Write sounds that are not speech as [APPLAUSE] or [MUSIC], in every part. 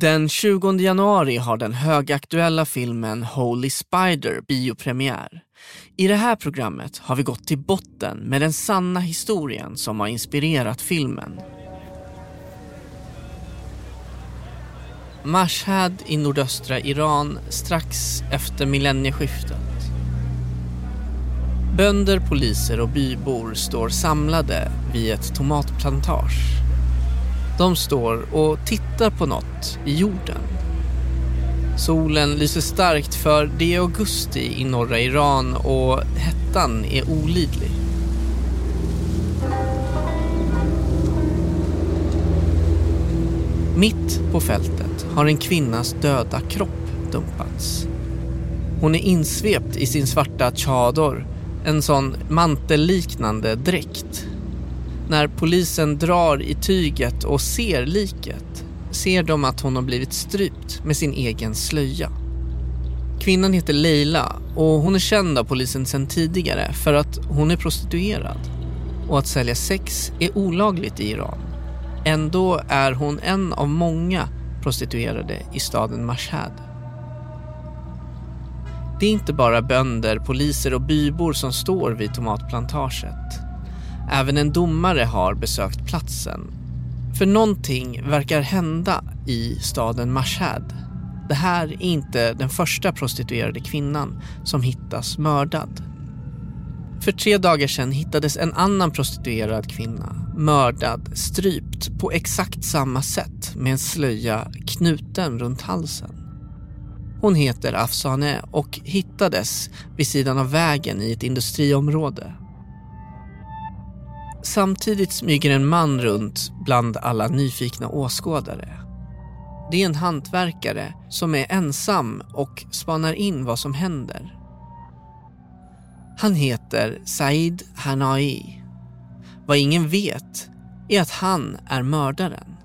Den 20 januari har den högaktuella filmen Holy Spider biopremiär. I det här programmet har vi gått till botten med den sanna historien som har inspirerat filmen. Mashhad i nordöstra Iran strax efter millennieskiftet. Bönder, poliser och bybor står samlade vid ett tomatplantage. De står och tittar på något i jorden. Solen lyser starkt för det är augusti i norra Iran och hettan är olidlig. Mitt på fältet har en kvinnas döda kropp dumpats. Hon är insvept i sin svarta chador, en sån mantelliknande dräkt. När polisen drar i tyget och ser liket ser de att hon har blivit strypt med sin egen slöja. Kvinnan heter Leila och hon är känd av polisen sedan tidigare för att hon är prostituerad. Och att sälja sex är olagligt i Iran. Ändå är hon en av många prostituerade i staden Mashhad. Det är inte bara bönder, poliser och bybor som står vid tomatplantaget. Även en domare har besökt platsen. För någonting verkar hända i staden Mashhad. Det här är inte den första prostituerade kvinnan som hittas mördad. För tre dagar sedan hittades en annan prostituerad kvinna mördad, strypt på exakt samma sätt med en slöja knuten runt halsen. Hon heter Afsane och hittades vid sidan av vägen i ett industriområde. Samtidigt smyger en man runt bland alla nyfikna åskådare. Det är en hantverkare som är ensam och spanar in vad som händer. Han heter Said Hanai. Vad ingen vet är att han är mördaren.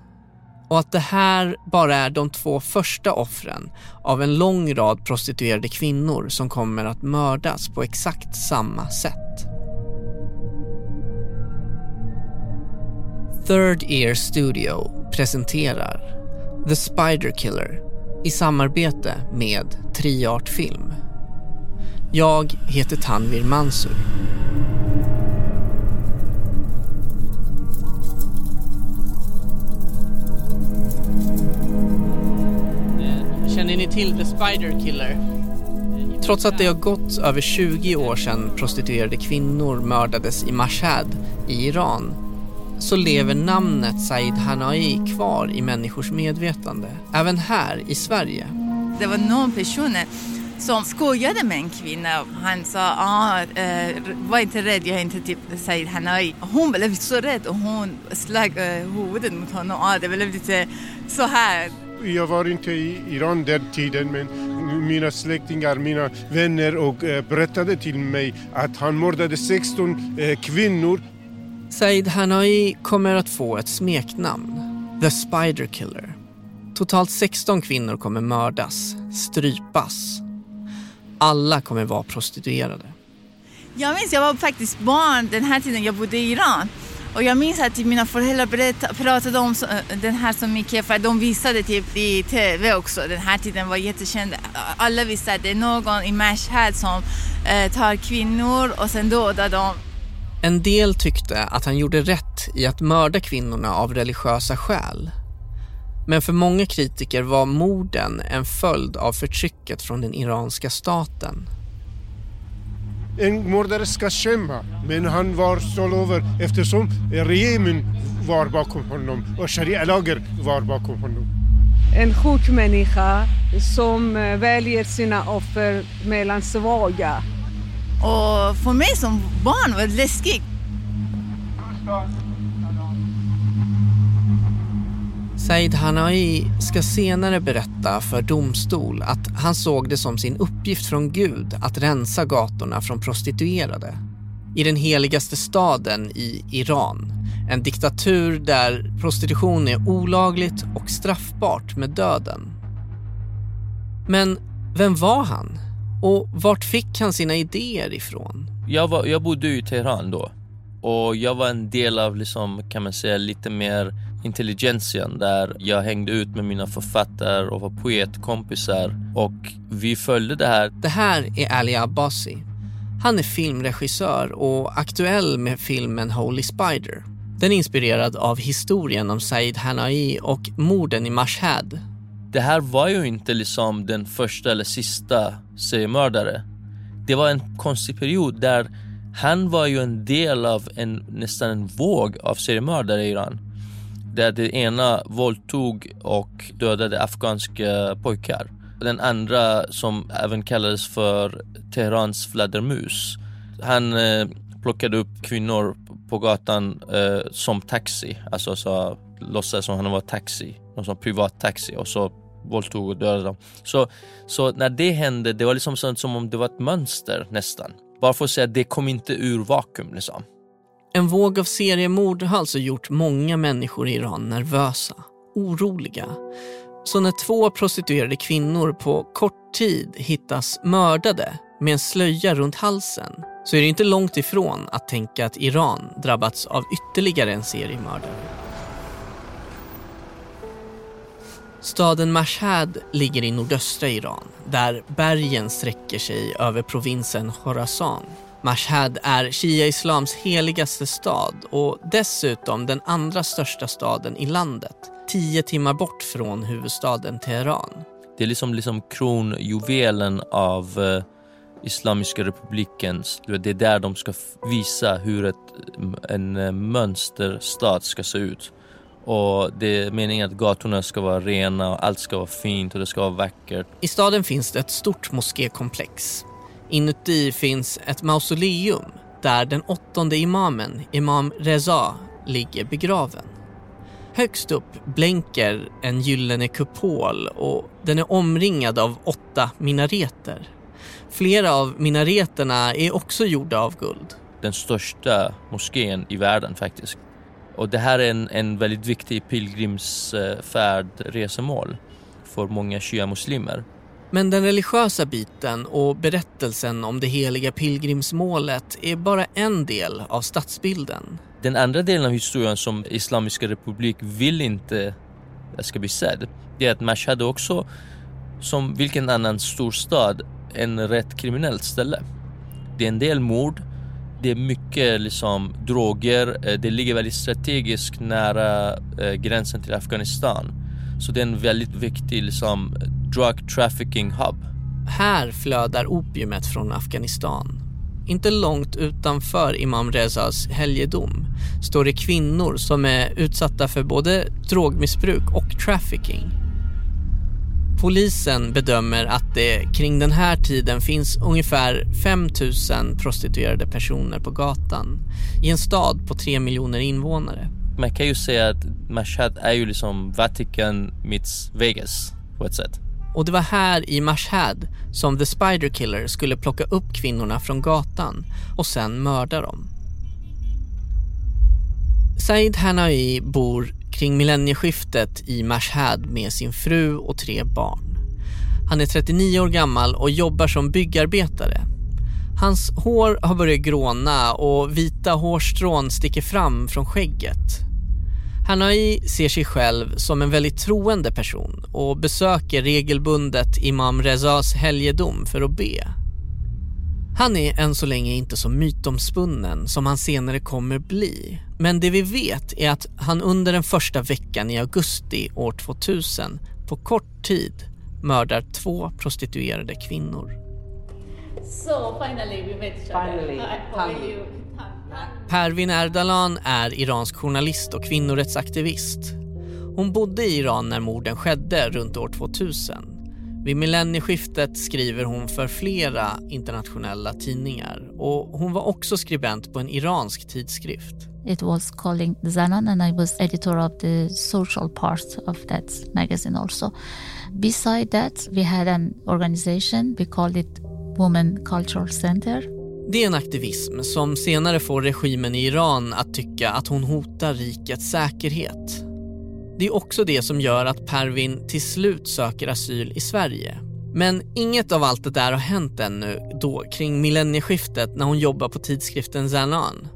Och att det här bara är de två första offren av en lång rad prostituerade kvinnor som kommer att mördas på exakt samma sätt. Third Ear Studio presenterar The Spider Killer i samarbete med Triart Film. Jag heter Tanvir Mansur. Känner ni till The Spider Killer? Trots att det har gått över 20 år sedan prostituerade kvinnor mördades i Mashhad i Iran så lever namnet Said Hanai kvar i människors medvetande. Även här i Sverige. Det var någon person som skojade med en kvinna. Han sa, ah, eh, var inte rädd, jag är inte typ Said Hanai. Hon blev så rädd och hon slog eh, huvudet mot honom. Ah, det blev lite så här. Jag var inte i Iran den tiden men mina släktingar, mina vänner och eh, berättade till mig att han mördade 16 eh, kvinnor. Said Hanai kommer att få ett smeknamn, The Spider Killer. Totalt 16 kvinnor kommer mördas, strypas. Alla kommer vara prostituerade. Jag minns, jag var faktiskt barn den här tiden jag bodde i Iran. Och jag minns att mina föräldrar berättade, pratade om eh, den här så mycket för de visade typ i TV också. Den här tiden var jättekänd. Alla visste att det är någon i Mashhad som eh, tar kvinnor och sen dödar dem. En del tyckte att han gjorde rätt i att mörda kvinnorna av religiösa skäl. Men för många kritiker var morden en följd av förtrycket från den iranska staten. En mördare ska kämpa, men han var stålover eftersom regeringen var bakom honom och sharia-lagar var bakom honom. En sjuk människa som väljer sina offer mellan svaga. Och för mig som barn var det läskigt. Said Hanai ska senare berätta för domstol att han såg det som sin uppgift från Gud att rensa gatorna från prostituerade. I den heligaste staden i Iran, en diktatur där prostitution är olagligt och straffbart med döden. Men vem var han? Och vart fick han sina idéer ifrån? Jag, var, jag bodde i Teheran då och jag var en del av, liksom, kan man säga, lite mer intelligentian där jag hängde ut med mina författare och var poetkompisar och vi följde det här. Det här är Ali Abbasi. Han är filmregissör och aktuell med filmen Holy Spider. Den är inspirerad av historien om Said Hanai och morden i Mashhad. Det här var ju inte liksom den första eller sista seriemördare. Det var en konstig period där han var ju en del av en, nästan en våg av seriemördare i Iran. Där det ena våldtog och dödade afghanska pojkar. Den andra som även kallades för Teherans fladdermus. Han eh, plockade upp kvinnor på gatan eh, som taxi, alltså så låtsades som han var taxi, någon som privat taxi och så våldtog och dödade dem. Så, så när det hände, det var liksom sånt som om det var ett mönster nästan. Bara för att säga att det kom inte ur vakuum liksom. En våg av seriemord har alltså gjort många människor i Iran nervösa, oroliga. Så när två prostituerade kvinnor på kort tid hittas mördade med en slöja runt halsen så är det inte långt ifrån att tänka att Iran drabbats av ytterligare en seriemördare. Staden Mashhad ligger i nordöstra Iran där bergen sträcker sig över provinsen Khorasan. Mashhad är shia-islams heligaste stad och dessutom den andra största staden i landet, tio timmar bort från huvudstaden Teheran. Det är liksom, liksom kronjuvelen av eh, Islamiska republiken. Det är där de ska visa hur ett, en eh, mönsterstad ska se ut. Och det är meningen att gatorna ska vara rena och allt ska vara fint och det ska vara vackert. I staden finns det ett stort moskékomplex. Inuti finns ett mausoleum där den åttonde imamen, Imam Reza, ligger begraven. Högst upp blänker en gyllene kupol och den är omringad av åtta minareter. Flera av minareterna är också gjorda av guld. Den största moskén i världen faktiskt. Och det här är en, en väldigt viktig pilgrimsfärd, resemål för många shia-muslimer. Men den religiösa biten och berättelsen om det heliga pilgrimsmålet är bara en del av stadsbilden. Den andra delen av historien som Islamiska republik vill inte ska bli sedd, det är att Mashhad också, som vilken annan storstad, en rätt kriminellt ställe. Det är en del mord, det är mycket liksom droger, eh, det ligger väldigt strategiskt nära eh, gränsen till Afghanistan. Så det är en väldigt viktig liksom, drug trafficking hub. Här flödar opiumet från Afghanistan. Inte långt utanför Imam Rezas helgedom står det kvinnor som är utsatta för både drogmissbruk och trafficking. Polisen bedömer att det kring den här tiden finns ungefär 5000 prostituerade personer på gatan i en stad på 3 miljoner invånare. Man kan ju säga att Mashhad är ju liksom Vatican meets Vegas på ett sätt. Och det var här i Mashhad som The Spider Killer skulle plocka upp kvinnorna från gatan och sen mörda dem. Said Hanai bor kring millennieskiftet i Mashhad med sin fru och tre barn. Han är 39 år gammal och jobbar som byggarbetare. Hans hår har börjat gråna och vita hårstrån sticker fram från skägget. Hanai ser sig själv som en väldigt troende person och besöker regelbundet Imam Rezas helgedom för att be. Han är än så länge inte så mytomspunnen som han senare kommer bli. Men det vi vet är att han under den första veckan i augusti år 2000 på kort tid mördar två prostituerade kvinnor. So finally we met each other. Finally? Pervin Erdalan är iransk journalist och kvinnorättsaktivist. Hon bodde i Iran när morden skedde runt år 2000. Vid millennieskiftet skriver hon för flera internationella tidningar och hon var också skribent på en iransk tidskrift. It was calling Zanon, and I was editor of the social part of that magazine also. Beside that, we had an organization, we called it Women Cultural Center. Det är en aktivism som senare får regimen i Iran att tycka att hon hotar rikets säkerhet. Det är också det som gör att Pervin till slut söker asyl i Sverige. Men inget av allt det där har hänt ännu då kring millennieskiftet när hon jobbar på tidskriften Zanan.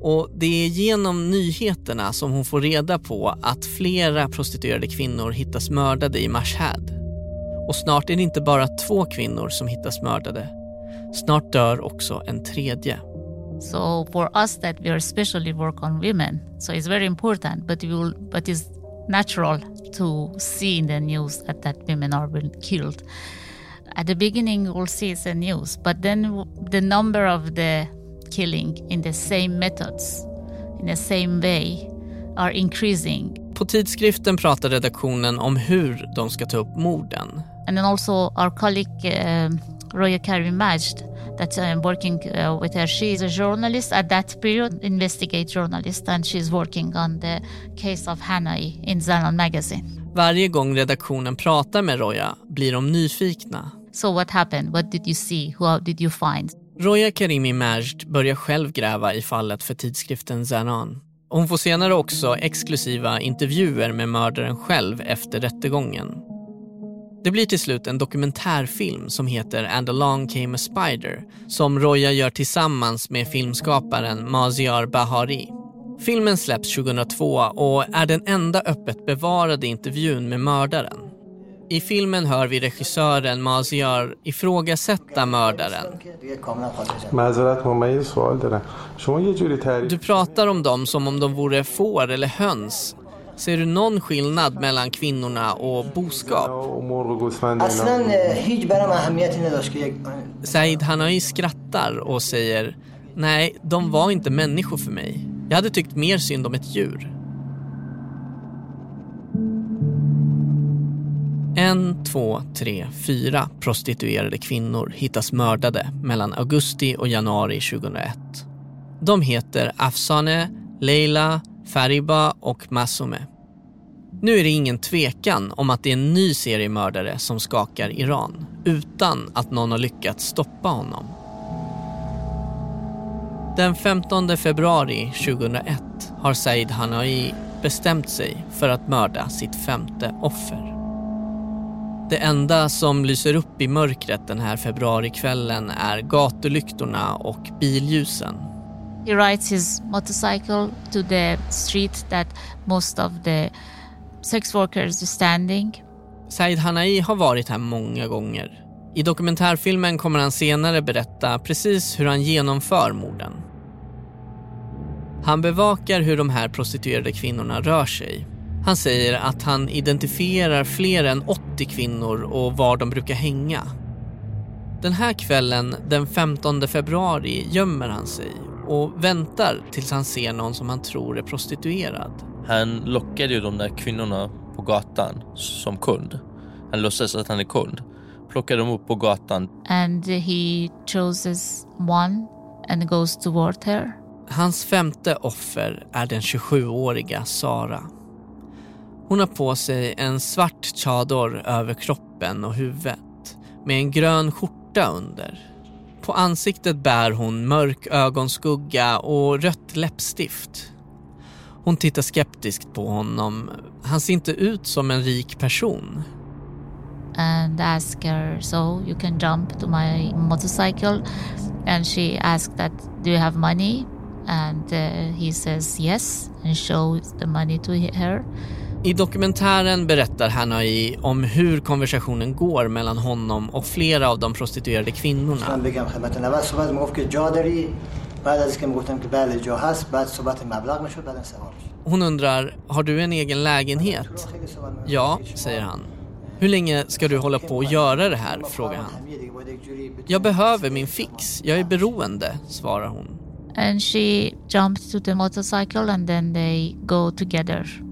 Och det är genom nyheterna som hon får reda på att flera prostituerade kvinnor hittas mördade i Mashhad. Och snart är det inte bara två kvinnor som hittas mördade. Snart dör också en tredje. So for us that we are especially work on women, so it's very important, but we will, but it's natural to see in the news that, that women are being killed. At the beginning, we'll see it's the news, but then the number of the killing in the same methods, in the same way, are increasing. På tidskriften pratar redaktionen om hur de ska ta upp morden. And then also our colleague uh, Roya Karim Majd, that I'm working uh, with her. She is a journalist at that period, investigate journalist, and she's working on the case of Hanai in Zanon magazine. Varje gång redaktionen pratar med Roya blir de nyfikna. So what happened? What did you see? Who did you find? Roya Karimi Majd börjar själv gräva i fallet för tidskriften Zanan. Hon får senare också exklusiva intervjuer med mördaren själv efter rättegången. Det blir till slut en dokumentärfilm som heter And along came a spider som Roya gör tillsammans med filmskaparen Maziar Bahari. Filmen släpps 2002 och är den enda öppet bevarade intervjun med mördaren. I filmen hör vi regissören Maziar ifrågasätta mördaren. Du pratar om dem som om de vore får eller höns Ser du någon skillnad mellan kvinnorna och boskap? Said Hanoi skrattar och säger Nej, de var inte människor för mig. Jag hade tyckt mer synd om ett djur. En, två, tre, fyra prostituerade kvinnor hittas mördade mellan augusti och januari 2001. De heter Afsane, Leila, Fariba och Masume. Nu är det ingen tvekan om att det är en ny seriemördare som skakar Iran utan att någon har lyckats stoppa honom. Den 15 februari 2001 har Said Hanoi bestämt sig för att mörda sitt femte offer. Det enda som lyser upp i mörkret den här februarikvällen är gatulyktorna och billjusen. He rides his motorcycle to the street that most of the sex workers are standing. Said Hanai har varit här många gånger. I dokumentärfilmen kommer han senare berätta precis hur han genomför morden. Han bevakar hur de här prostituerade kvinnorna rör sig. Han säger att han identifierar fler än 80 kvinnor och var de brukar hänga. Den här kvällen, den 15 februari, gömmer han sig och väntar tills han ser någon som han tror är prostituerad. Han lockade ju de där kvinnorna på gatan som kund. Han låtsas att han är kund. Plockade dem upp på gatan. And he chooses one and goes toward her. Hans femte offer är den 27-åriga Sara. Hon har på sig en svart chador över kroppen och huvudet med en grön skjorta under. På ansiktet bär hon mörk ögonskugga och rött läppstift. Hon tittar skeptiskt på honom. Han ser inte ut som en rik person. and ask her, so you can jump to my motorcycle. And she asked that, do you have money? And uh, he says yes and shows the money to her. I dokumentären berättar Hanoi om hur konversationen går mellan honom och flera av de prostituerade kvinnorna. Hon undrar, har du en egen lägenhet? Ja, säger han. Hur länge ska du hålla på och göra det här? frågar han. Jag behöver min fix. Jag är beroende, svarar hon. And she jumps to the motorcycle and then they go together.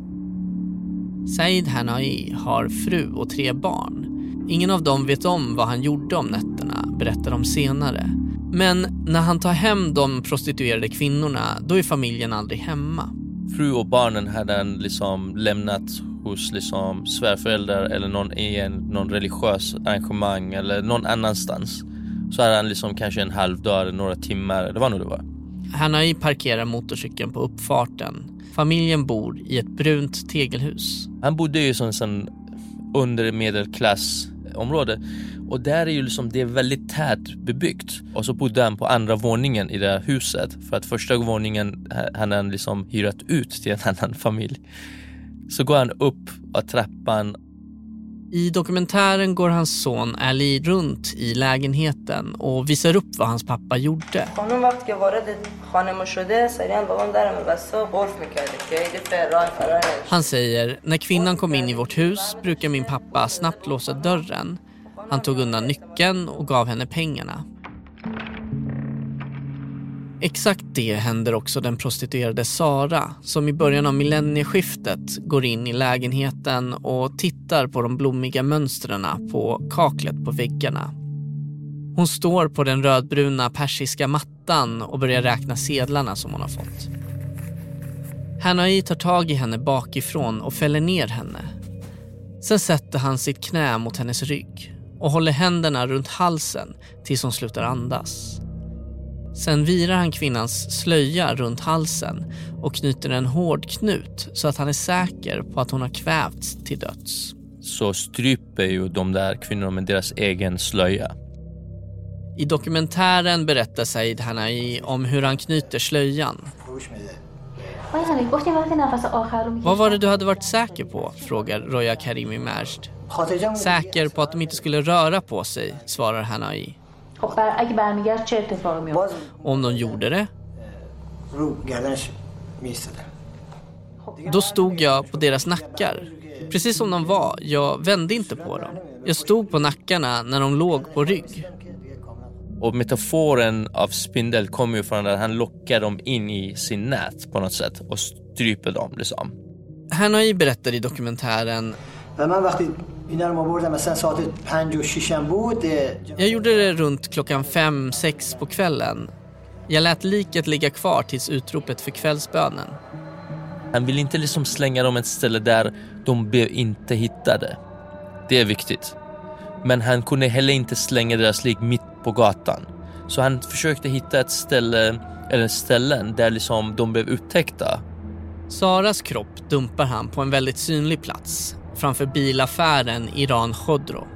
Said Hanai har fru och tre barn. Ingen av dem vet om vad han gjorde om nätterna, berättar de senare. Men när han tar hem de prostituerade kvinnorna, då är familjen aldrig hemma. Fru och barnen hade han liksom lämnat hos liksom svärföräldrar eller någon i någon religiös arrangemang eller någon annanstans. Så hade han liksom kanske en halv dag eller några timmar, det var nog det var. Hanai parkerar motorcykeln på uppfarten. Familjen bor i ett brunt tegelhus. Han bodde ju som en under medelklassområde. Och där är ju liksom, det är väldigt tätt bebyggt. Och så bodde han på andra våningen i det här huset. För att första våningen eh, han han liksom hyrat ut till en annan familj. Så går han upp av trappan i dokumentären går hans son Ali runt i lägenheten och visar upp vad hans pappa gjorde. Han säger, när kvinnan kom in i vårt hus brukar min pappa snabbt låsa dörren. Han tog undan nyckeln och gav henne pengarna. Exakt det händer också den prostituerade Sara som i början av millennieskiftet går in i lägenheten och tittar på de blommiga mönstren på kaklet på väggarna. Hon står på den rödbruna persiska mattan och börjar räkna sedlarna som hon har fått. Hanai tar tag i henne bakifrån och fäller ner henne. Sen sätter han sitt knä mot hennes rygg och håller händerna runt halsen tills hon slutar andas. Sen virar han kvinnans slöja runt halsen och knyter en hård knut så att han är säker på att hon har kvävts till döds. Så stryper ju de där kvinnorna med deras egen slöja. I dokumentären berättar Said Hanai om hur han knyter slöjan. Vad var det du hade varit säker på? frågar Roya Karimi Majd. Säker på att de inte skulle röra på sig, svarar Hanai. Om de gjorde det? Då stod jag på deras nackar. Precis som de var, jag vände inte på dem. Jag stod på nackarna när de låg på rygg. Och metaforen av spindel kommer ju från att han lockar dem in i sin nät på något sätt och stryper dem liksom. Hanoi berättar i dokumentären jag gjorde det runt klockan fem, sex på kvällen. Jag lät liket ligga kvar tills utropet för kvällsbönen. Han vill inte liksom slänga dem ett ställe där de blev inte hittade. Det är viktigt. Men han kunde heller inte slänga deras lik mitt på gatan. Så han försökte hitta ett ställe, eller ställen där liksom de blev upptäckta. Saras kropp dumpar han på en väldigt synlig plats framför bilaffären Iran Khodro.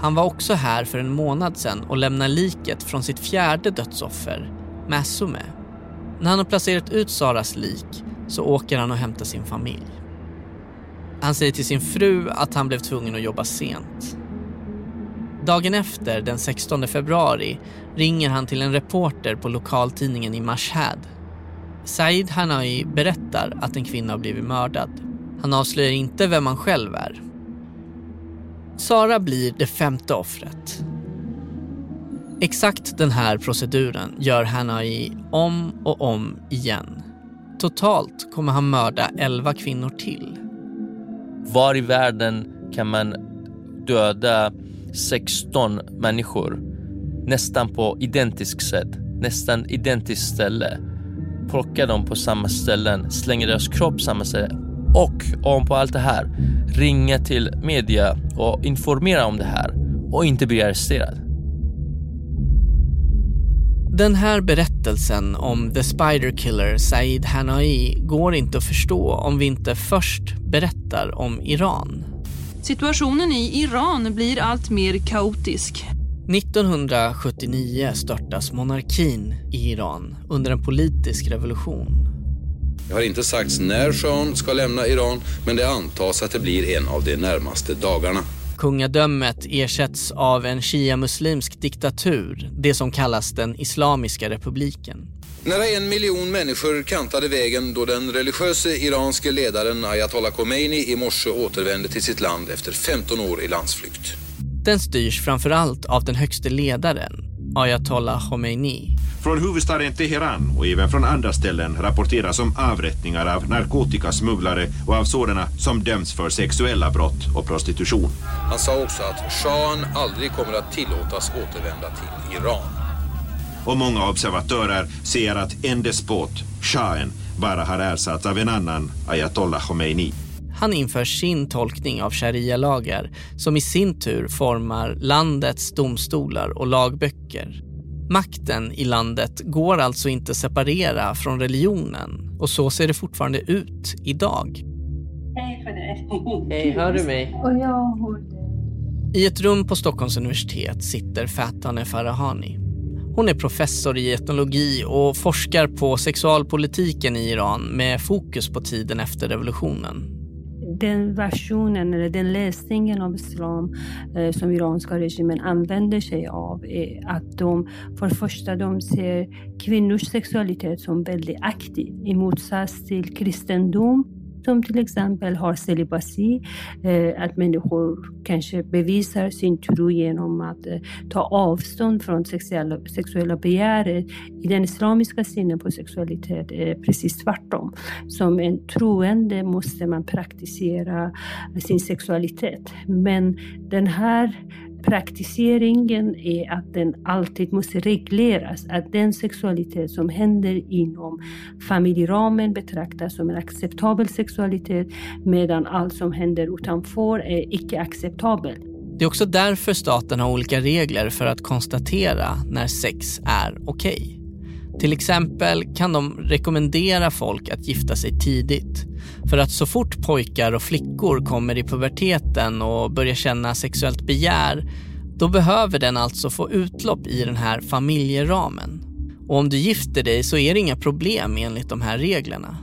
Han var också här för en månad sedan och lämnade liket från sitt fjärde dödsoffer, Masume. När han har placerat ut Saras lik så åker han och hämtar sin familj. Han säger till sin fru att han blev tvungen att jobba sent. Dagen efter, den 16 februari, ringer han till en reporter på lokaltidningen i Mashhad. Said Hanai berättar att en kvinna har blivit mördad. Han avslöjar inte vem han själv är. Sara blir det femte offret. Exakt den här proceduren gör Hanai om och om igen. Totalt kommer han mörda 11 kvinnor till. Var i världen kan man döda 16 människor nästan på identiskt sätt, nästan identiskt ställe, plocka dem på samma ställen, slänga deras kropp samma ställe och om på allt det här ringa till media och informera om det här och inte bli arresterad. Den här berättelsen om The Spider Killer Said Hanai går inte att förstå om vi inte först berättar om Iran. Situationen i Iran blir allt mer kaotisk. 1979 störtas monarkin i Iran under en politisk revolution. Det har inte sagts när shahen ska lämna Iran, men det antas att det blir en av de närmaste dagarna. Kungadömet ersätts av en shia-muslimsk diktatur, det som kallas den Islamiska republiken. Nära en miljon människor kantade vägen då den religiöse iranske ledaren ayatollah Khomeini i morse återvände till sitt land efter 15 år i landsflykt. Den styrs framförallt av den högste ledaren, ayatollah Khomeini. Från huvudstaden Teheran och även från andra ställen rapporteras om avrättningar av narkotikasmugglare och av sådana som dömts för sexuella brott och prostitution. Han sa också att shahen aldrig kommer att tillåtas återvända till Iran. Och många observatörer ser att en despot, shahen, bara har ersatts av en annan, ayatollah Khomeini. Han inför sin tolkning av sharia-lagar som i sin tur formar landets domstolar och lagböcker. Makten i landet går alltså inte separera från religionen och så ser det fortfarande ut idag. Hej Hej, hör du mig? Och jag hör dig. I ett rum på Stockholms universitet sitter Fataneh Farahani. Hon är professor i etnologi och forskar på sexualpolitiken i Iran med fokus på tiden efter revolutionen. Den versionen eller den läsningen av islam eh, som iranska regimen använder sig av är att de för det första de ser kvinnors sexualitet som väldigt aktiv i motsats till kristendom som till exempel har celibasi, eh, att människor kanske bevisar sin tro genom att eh, ta avstånd från sexuella, sexuella begär. I den islamiska synen på sexualitet är det precis tvärtom. Som en troende måste man praktisera sin sexualitet. Men den här praktiseringen är att den alltid måste regleras. Att den sexualitet som händer inom familjeramen betraktas som en acceptabel sexualitet medan allt som händer utanför är icke acceptabelt. Det är också därför staten har olika regler för att konstatera när sex är okej. Okay. Till exempel kan de rekommendera folk att gifta sig tidigt. För att så fort pojkar och flickor kommer i puberteten och börjar känna sexuellt begär, då behöver den alltså få utlopp i den här familjeramen. Och om du gifter dig så är det inga problem enligt de här reglerna.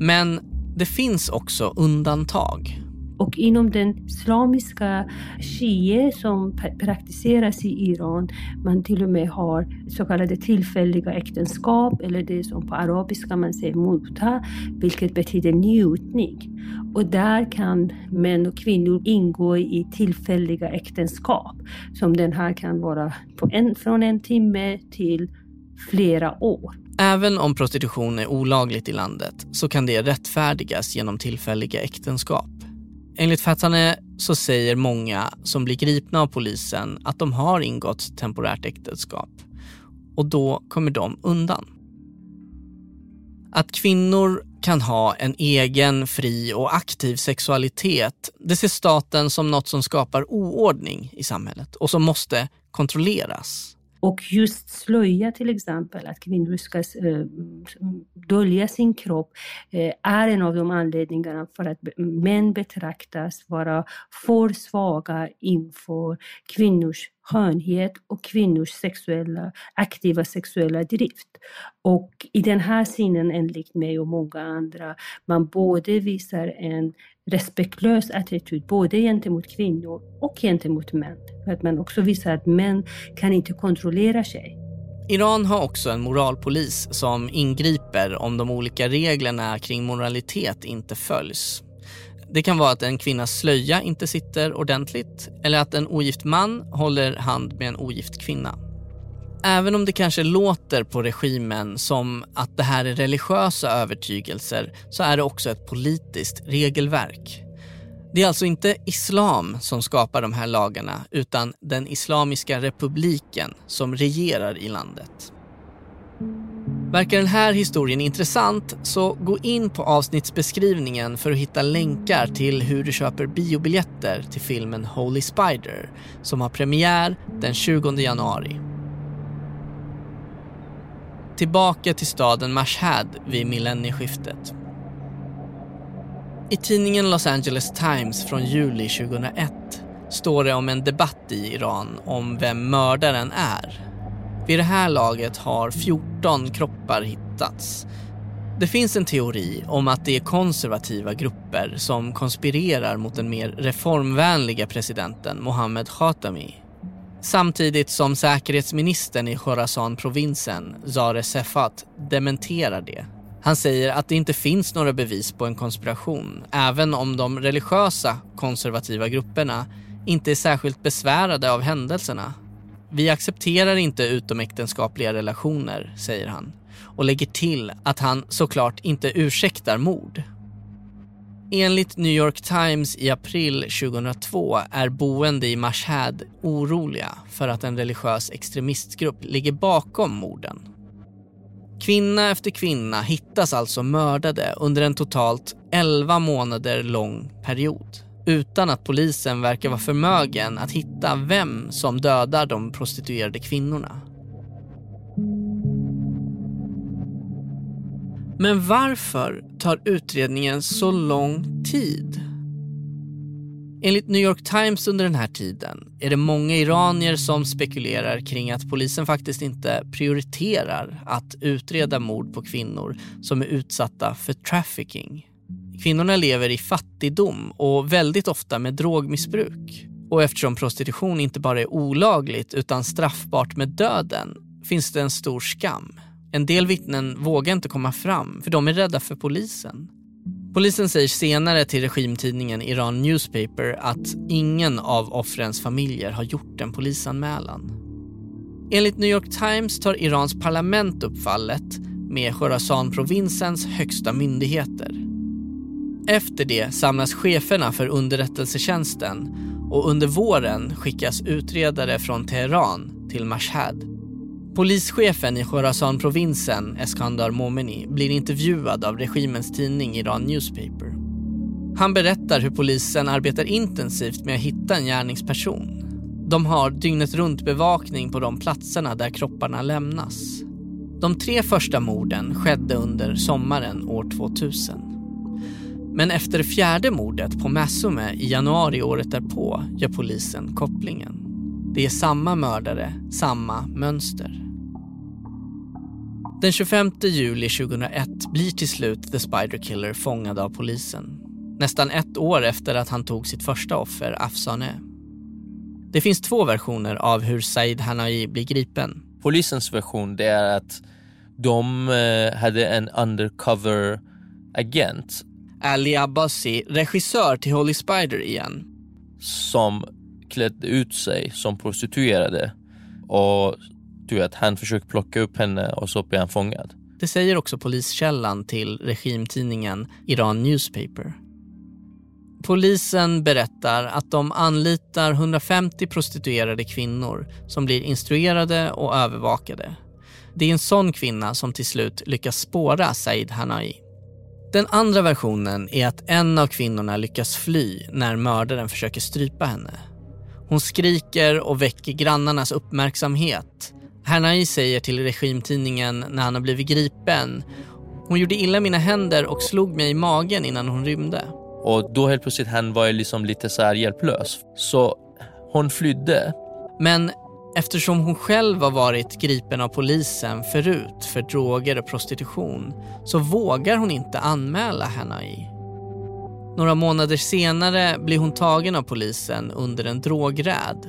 Men det finns också undantag. Och inom den islamiska shia som praktiseras i Iran, man till och med har så kallade tillfälliga äktenskap eller det som på arabiska man säger muta, vilket betyder njutning. Och där kan män och kvinnor ingå i tillfälliga äktenskap som den här kan vara en, från en timme till flera år. Även om prostitution är olagligt i landet så kan det rättfärdigas genom tillfälliga äktenskap. Enligt Fatane så säger många som blir gripna av polisen att de har ingått temporärt äktenskap och då kommer de undan. Att kvinnor kan ha en egen, fri och aktiv sexualitet, det ser staten som något som skapar oordning i samhället och som måste kontrolleras. Och just slöja till exempel, att kvinnor ska äh, dölja sin kropp, äh, är en av de anledningarna för att män betraktas vara för svaga inför kvinnors skönhet och kvinnors sexuella, aktiva sexuella drift. Och i den här synen, enligt mig och många andra, man både visar en respektlös attityd både gentemot kvinnor och gentemot män. För att man också visar att män kan inte kontrollera sig. Iran har också en moralpolis som ingriper om de olika reglerna kring moralitet inte följs. Det kan vara att en kvinnas slöja inte sitter ordentligt eller att en ogift man håller hand med en ogift kvinna. Även om det kanske låter på regimen som att det här är religiösa övertygelser så är det också ett politiskt regelverk. Det är alltså inte islam som skapar de här lagarna utan den Islamiska republiken som regerar i landet. Verkar den här historien intressant så gå in på avsnittsbeskrivningen för att hitta länkar till hur du köper biobiljetter till filmen Holy Spider som har premiär den 20 januari. Tillbaka till staden Mashhad vid millennieskiftet. I tidningen Los Angeles Times från juli 2001 står det om en debatt i Iran om vem mördaren är. Vid det här laget har 14 kroppar hittats. Det finns en teori om att det är konservativa grupper som konspirerar mot den mer reformvänliga presidenten Mohammed Khatami Samtidigt som säkerhetsministern i Khorasan-provinsen, Zare Sefat, dementerar det. Han säger att det inte finns några bevis på en konspiration, även om de religiösa konservativa grupperna inte är särskilt besvärade av händelserna. Vi accepterar inte utomäktenskapliga relationer, säger han och lägger till att han såklart inte ursäktar mord. Enligt New York Times i april 2002 är boende i Mashhad oroliga för att en religiös extremistgrupp ligger bakom morden. Kvinna efter kvinna hittas alltså mördade under en totalt 11 månader lång period utan att polisen verkar vara förmögen att hitta vem som dödar de prostituerade kvinnorna. Men varför tar utredningen så lång tid? Enligt New York Times under den här tiden är det många iranier som spekulerar kring att polisen faktiskt inte prioriterar att utreda mord på kvinnor som är utsatta för trafficking. Kvinnorna lever i fattigdom och väldigt ofta med drogmissbruk. Och eftersom prostitution inte bara är olagligt utan straffbart med döden finns det en stor skam. En del vittnen vågar inte komma fram för de är rädda för polisen. Polisen säger senare till regimtidningen Iran Newspaper att ingen av offrens familjer har gjort en polisanmälan. Enligt New York Times tar Irans parlament upp fallet med Khorasan-provinsens högsta myndigheter. Efter det samlas cheferna för underrättelsetjänsten och under våren skickas utredare från Teheran till Mashhad. Polischefen i Khorasan-provinsen, Eskandar Momeni, blir intervjuad av regimens tidning Iran Newspaper. Han berättar hur polisen arbetar intensivt med att hitta en gärningsperson. De har dygnet runt bevakning på de platserna där kropparna lämnas. De tre första morden skedde under sommaren år 2000. Men efter fjärde mordet på Massume i januari året därpå gör polisen kopplingen. Det är samma mördare, samma mönster. Den 25 juli 2001 blir till slut The Spider Killer fångad av polisen. Nästan ett år efter att han tog sitt första offer, Afsane. Det finns två versioner av hur Said Hanai blir gripen. Polisens version det är att de eh, hade en undercover agent. Ali Abbasi, regissör till Holy Spider igen. Som klädde ut sig som prostituerade och du vet, han försöker plocka upp henne och så blir han fångad. Det säger också poliskällan till regimtidningen Iran Newspaper. Polisen berättar att de anlitar 150 prostituerade kvinnor som blir instruerade och övervakade. Det är en sån kvinna som till slut lyckas spåra Said Hanai. Den andra versionen är att en av kvinnorna lyckas fly när mördaren försöker strypa henne. Hon skriker och väcker grannarnas uppmärksamhet. Hanai säger till regimtidningen när han har blivit gripen. Hon gjorde illa mina händer och slog mig i magen innan hon rymde. Och då helt plötsligt han var liksom lite så här hjälplös. Så hon flydde. Men eftersom hon själv har varit gripen av polisen förut för droger och prostitution så vågar hon inte anmäla Hanai. Några månader senare blir hon tagen av polisen under en drogräd.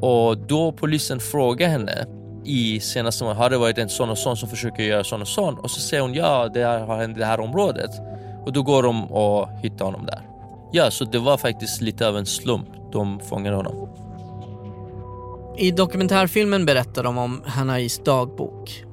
Och då polisen frågar henne i senaste månaden, har det varit en sån och sån som försöker göra sån och sån? Och så säger hon ja, det har hänt i det här området. Och då går de och hittar honom där. Ja, så det var faktiskt lite av en slump de fångade honom. I dokumentärfilmen berättar de om Hanais dagbok.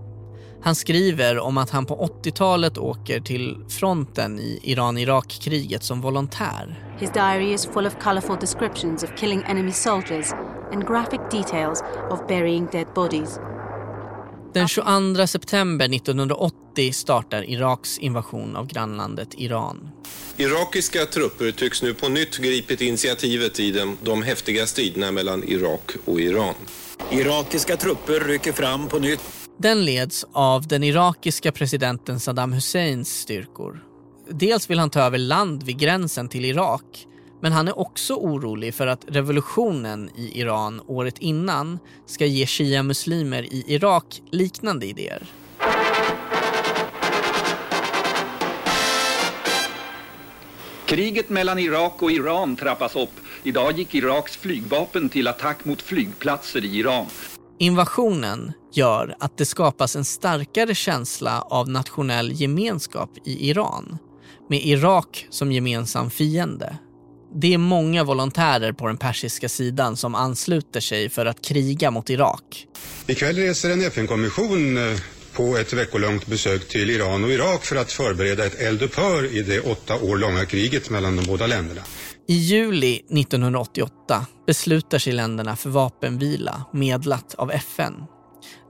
Han skriver om att han på 80-talet åker till fronten i Iran-Irak-kriget som volontär. His diary is full of colorful descriptions of killing enemy soldiers and graphic details of burying dead bodies. Den 22 september 1980 startar Iraks invasion av grannlandet Iran. Irakiska trupper tycks nu på nytt gripit initiativet i de, de häftiga striderna mellan Irak och Iran. Irakiska trupper rycker fram på nytt. Den leds av den irakiska presidenten Saddam Husseins styrkor. Dels vill han ta över land vid gränsen till Irak men han är också orolig för att revolutionen i Iran året innan ska ge shia-muslimer i Irak liknande idéer. Kriget mellan Irak och Iran trappas upp. Idag gick Iraks flygvapen till attack mot flygplatser i Iran. Invasionen gör att det skapas en starkare känsla av nationell gemenskap i Iran med Irak som gemensam fiende. Det är många volontärer på den persiska sidan som ansluter sig för att kriga mot Irak. Ikväll reser en FN-kommission eh, på ett veckolångt besök till Iran och Irak för att förbereda ett eldupphör i det åtta år långa kriget mellan de båda länderna. I juli 1988 beslutar sig länderna för vapenvila medlat av FN.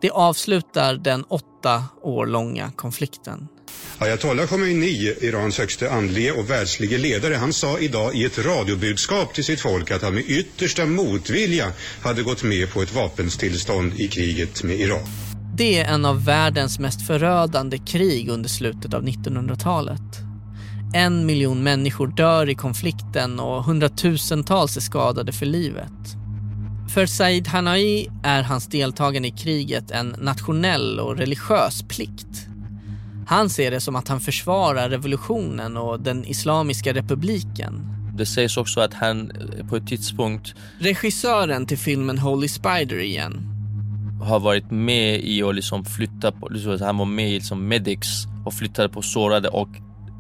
Det avslutar den åtta år långa konflikten. Ayatollah Khomeini, Irans högste andlige och världslige ledare, han sa idag i ett radiobudskap till sitt folk att han med yttersta motvilja hade gått med på ett vapenstillstånd i kriget med Iran. Det är en av världens mest förödande krig under slutet av 1900-talet. En miljon människor dör i konflikten och hundratusentals är skadade för livet. För Said Hanai är hans deltagande i kriget en nationell och religiös plikt. Han ser det som att han försvarar revolutionen och den Islamiska republiken. Det sägs också att han på ett tidspunkt... Regissören till filmen Holy Spider igen. Har varit med i att liksom flytta på, liksom, han var med i liksom medics och flyttade på sårade och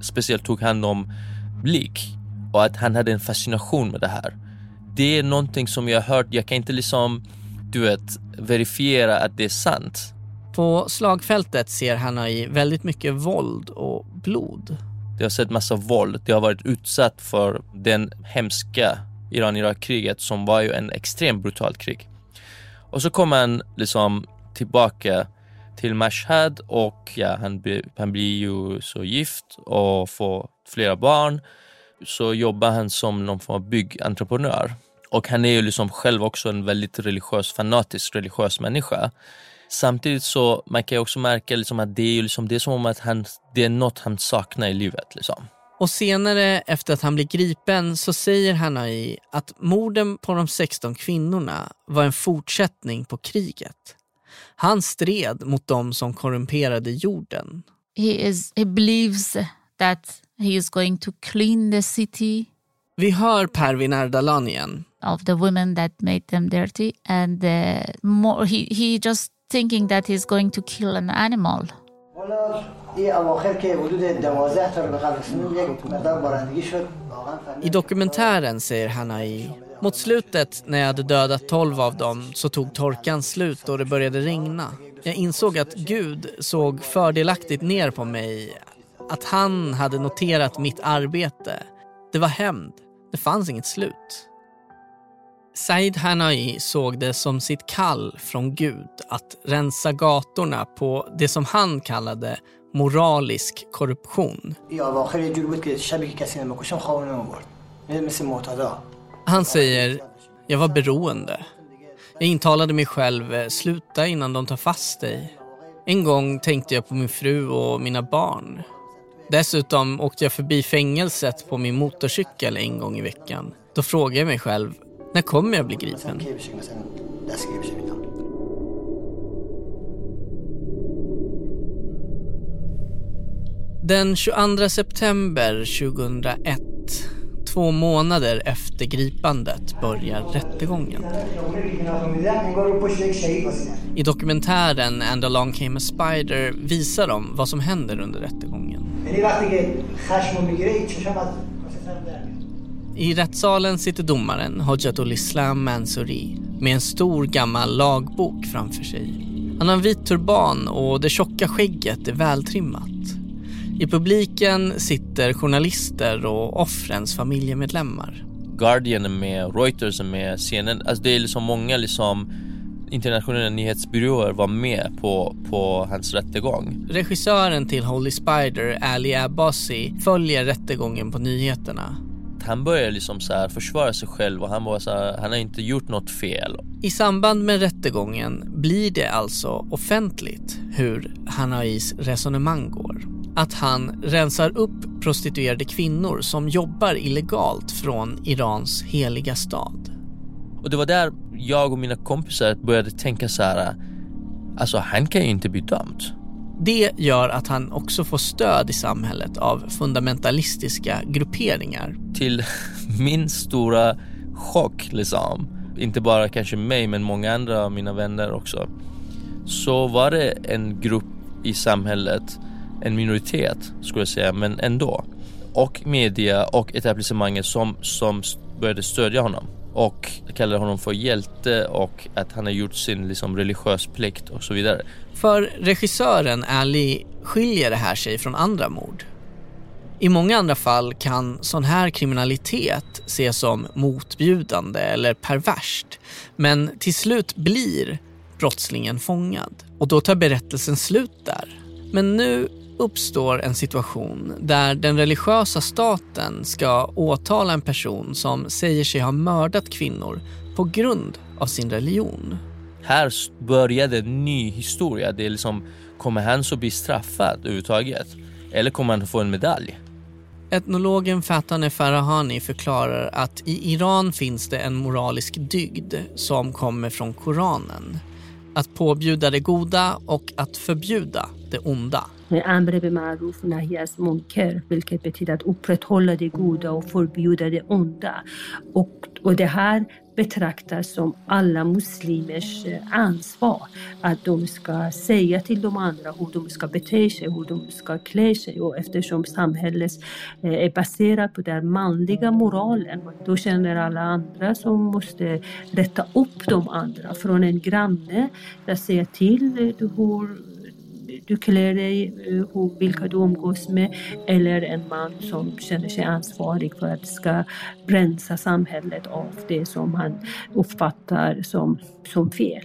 speciellt tog hand om lik. Och att han hade en fascination med det här. Det är någonting som jag har hört, jag kan inte liksom, du vet, verifiera att det är sant. På slagfältet ser Hanai väldigt mycket våld och blod. Det har sett massa våld. Det har varit utsatt för den hemska Iran-Irak-kriget som var ju en extremt brutalt krig. Och så kommer han liksom tillbaka till Mashhad och ja, han, han blir ju så gift och får flera barn. Så jobbar han som någon form av byggentreprenör. Och han är ju liksom själv också en väldigt religiös, fanatisk religiös människa. Samtidigt så man kan jag också märka liksom att det är, liksom, det är som om att han, det är något han saknar i livet. Liksom. Och senare efter att han blir gripen så säger Hanai att morden på de 16 kvinnorna var en fortsättning på kriget. Han stred mot dem som korrumperade jorden. He, is, he believes that he is going to clean the city. Vi hör Pervin Erdalan igen. Of the women that made them dirty and uh, more, he, he just thinking that he's going to kill an animal. I dokumentären säger Hanai mot slutet när jag hade dödat tolv av dem så tog torkan slut och det började regna. Jag insåg att Gud såg fördelaktigt ner på mig. Att han hade noterat mitt arbete. Det var hämnd. Det fanns inget slut. Said Hanai såg det som sitt kall från Gud att rensa gatorna på det som han kallade moralisk korruption. Han säger, jag var beroende. Jag intalade mig själv, sluta innan de tar fast dig. En gång tänkte jag på min fru och mina barn. Dessutom åkte jag förbi fängelset på min motorcykel en gång i veckan. Då frågade jag mig själv, när kommer jag bli gripen? Den 22 september 2001, två månader efter gripandet, börjar rättegången. I dokumentären And along came a spider visar de vad som händer under rättegången. I rättssalen sitter domaren Hojatul Islam Mansouri med en stor gammal lagbok framför sig. Han har en vit turban och det tjocka skägget är vältrimmat. I publiken sitter journalister och offrens familjemedlemmar. Guardian är med, Reuters är med, CNN, alltså det är liksom många liksom internationella nyhetsbyråer var med på, på hans rättegång. Regissören till Holy Spider, Ali Abbasi, följer rättegången på nyheterna. Han börjar liksom så här försvara sig själv och han, var så här, han har inte gjort något fel. I samband med rättegången blir det alltså offentligt hur Hanais resonemang går. Att han rensar upp prostituerade kvinnor som jobbar illegalt från Irans heliga stad. Och det var där jag och mina kompisar började tänka så här, alltså han kan ju inte bli dömd. Det gör att han också får stöd i samhället av fundamentalistiska grupperingar. Till [LAUGHS] min stora chock, liksom, inte bara kanske mig men många andra av mina vänner också, så var det en grupp i samhället, en minoritet skulle jag säga, men ändå, och media och etablissemanget som, som började stödja honom och kallar honom för hjälte och att han har gjort sin liksom, religiös plikt och så vidare. För regissören Ali skiljer det här sig från andra mord. I många andra fall kan sån här kriminalitet ses som motbjudande eller perverst. Men till slut blir brottslingen fångad och då tar berättelsen slut där. Men nu uppstår en situation där den religiösa staten ska åtala en person som säger sig ha mördat kvinnor på grund av sin religion. Här började en ny historia. Det är liksom, kommer han så bli straffad överhuvudtaget? Eller kommer han få en medalj? Etnologen Fataneh Farahani förklarar att i Iran finns det en moralisk dygd som kommer från Koranen. Att påbjuda det goda och att förbjuda det onda. Amr be maruf nahi munker, vilket betyder att upprätthålla det goda och förbjuda det onda. Och, och det här betraktas som alla muslimers eh, ansvar. Att de ska säga till de andra hur de ska bete sig, hur de ska klä sig. Och eftersom samhället eh, är baserat på den manliga moralen, då känner alla andra som måste rätta upp de andra. Från en granne, att säga till eh, hur du klär dig, hur, vilka du umgås med eller en man som känner sig ansvarig för att ska rensa samhället av det som han uppfattar som, som fel.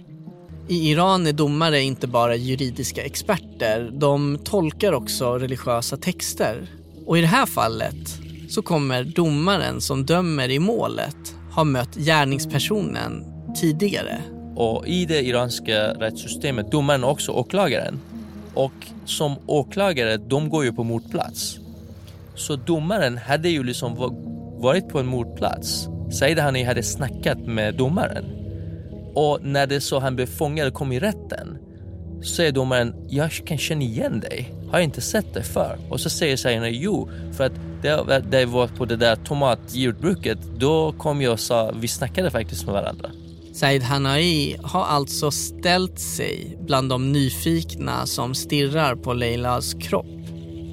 I Iran är domare inte bara juridiska experter, de tolkar också religiösa texter. Och i det här fallet så kommer domaren som dömer i målet ha mött gärningspersonen tidigare. Och i det iranska rättssystemet, domaren och också åklagaren, och som åklagare, de går ju på mordplats. Så domaren hade ju liksom varit på en mordplats. Said Hani hade snackat med domaren. Och när det så han blev fångad och kom i rätten så säger domaren, jag kan känna igen dig. Har jag inte sett dig för? Och så säger Said jo, för att det, det var på det där tomatjordbruket, då kom jag och sa, vi snackade faktiskt med varandra. Said Hanai har alltså ställt sig bland de nyfikna som stirrar på Leilas kropp.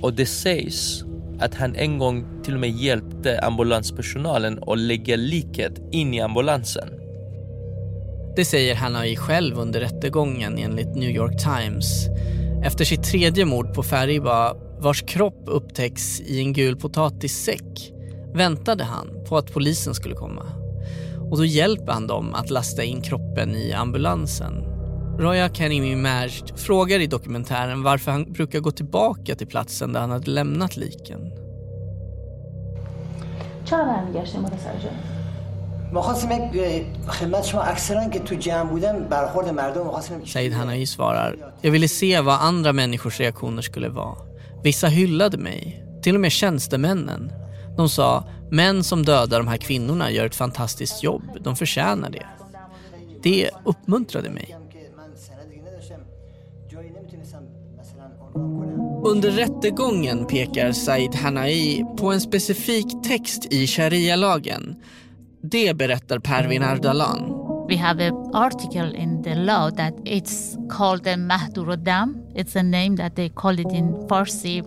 Och det sägs att han en gång till och med hjälpte ambulanspersonalen att lägga liket in i ambulansen. Det säger Hanai själv under rättegången enligt New York Times. Efter sitt tredje mord på Fariba, vars kropp upptäcks i en gul potatissäck, väntade han på att polisen skulle komma och då hjälper han dem att lasta in kroppen i ambulansen. Roya Karimi Majd frågar i dokumentären varför han brukar gå tillbaka till platsen där han hade lämnat liken. Said Hanai svarar, jag ville se vad andra människors reaktioner skulle vara. Vissa hyllade mig, till och med tjänstemännen. De sa, män som dödar de här kvinnorna gör ett fantastiskt jobb. De förtjänar det. Det uppmuntrade mig. Under rättegången pekar Said Hanai på en specifik text i sharia-lagen. Det berättar Pervin Ardalan. We have an article in the law that it's called Det är ett It's a name that they call it in Farsi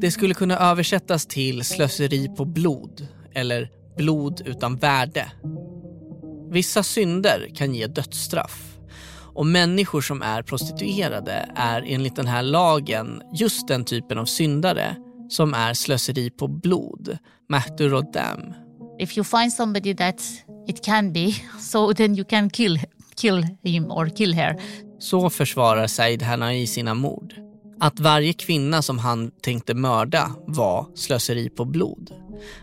det skulle kunna översättas till slöseri på blod eller blod utan värde. Vissa synder kan ge dödsstraff och människor som är prostituerade är enligt den här lagen just den typen av syndare som är slöseri på blod, mahtur och dam. If you find somebody that it can be, so then you can kill, kill him or kill her. Så försvarar Said Hanai sina mord att varje kvinna som han tänkte mörda var slöseri på blod.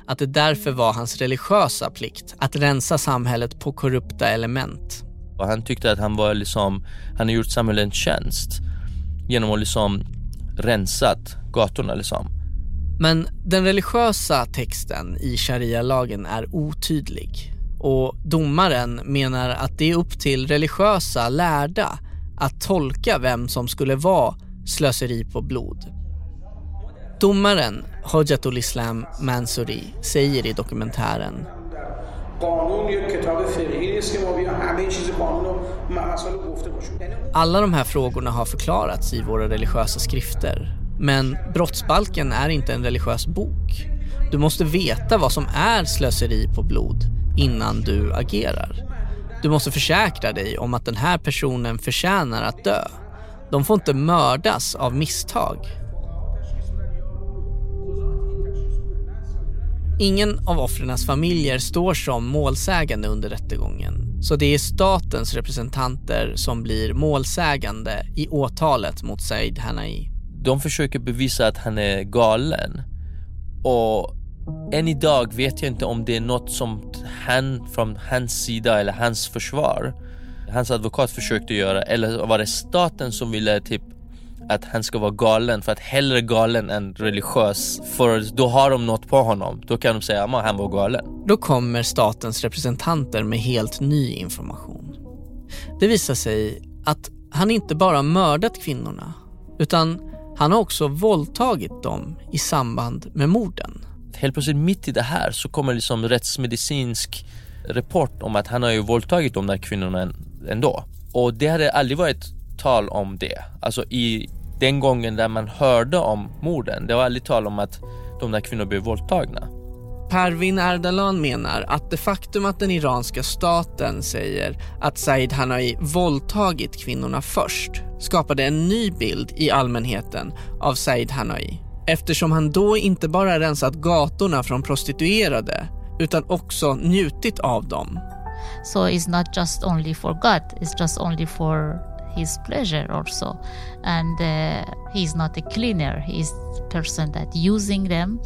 Att det därför var hans religiösa plikt att rensa samhället på korrupta element. Och han tyckte att han var liksom, han har gjort samhället en tjänst genom att liksom rensat gatorna liksom. Men den religiösa texten i sharia-lagen är otydlig och domaren menar att det är upp till religiösa lärda att tolka vem som skulle vara slöseri på blod. Domaren Hojatul Islam Mansouri säger i dokumentären alla de här frågorna har förklarats i våra religiösa skrifter. Men brottsbalken är inte en religiös bok. Du måste veta vad som är slöseri på blod innan du agerar. Du måste försäkra dig om att den här personen förtjänar att dö. De får inte mördas av misstag. Ingen av offrens familjer står som målsägande under rättegången. Så det är statens representanter som blir målsägande i åtalet mot Said Hanai. De försöker bevisa att han är galen. Och än idag vet jag inte om det är något som han från hans sida eller hans försvar hans advokat försökte göra eller var det staten som ville typ att han ska vara galen för att hellre galen än religiös. För då har de något på honom. Då kan de säga att han var galen. Då kommer statens representanter med helt ny information. Det visar sig att han inte bara mördat kvinnorna utan han har också våldtagit dem i samband med morden. Helt plötsligt mitt i det här så kommer liksom rättsmedicinsk rapport om att han har ju våldtagit de där kvinnorna ändå. Och det hade aldrig varit tal om det. Alltså i den gången där man hörde om morden. Det var aldrig tal om att de där kvinnorna blev våldtagna. Pervin Ardalan menar att det faktum att den iranska staten säger att Said Hanai våldtagit kvinnorna först skapade en ny bild i allmänheten av Said Hanai eftersom han då inte bara rensat gatorna från prostituerade utan också njutit av dem. So it's not just only for God, it's just only for his pleasure also. And uh, he's not a cleaner, he's a person that using them,